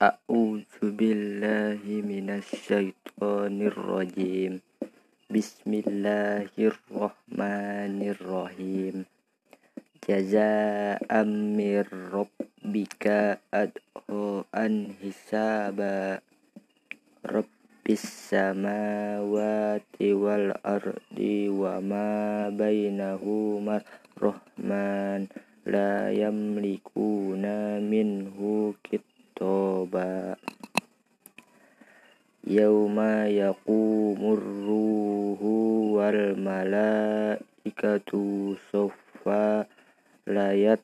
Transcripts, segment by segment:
A'udzu billahi minasyaitonir rajim. Bismillahirrahmanirrahim. Jazaa'an mir rabbika adho'an hisaba. Rabbis samawati wal ardi wa ma bainahuma rahman la yamlikuna minhu kit Yauma yaqumur ruhu wal malaikatu soffa layat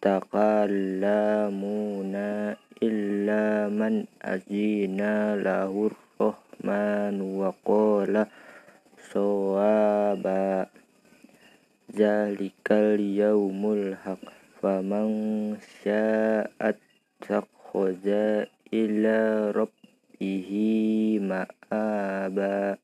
takallamuna illa man azina lahur rahman wa qala sawaba. Zalikal yaumul haq faman sya'at takhoza ila rabbihi ma'aba.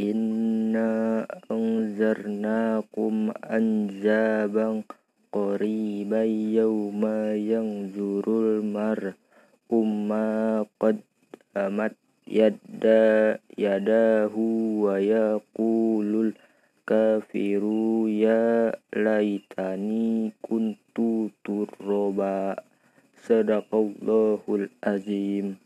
Inna anzarnakum anzaban qariban yawma yanzurul mar umma qad amat yadda yadahu wa yaqulul kafiru ya laitani kuntu turroba sadaqallahul azim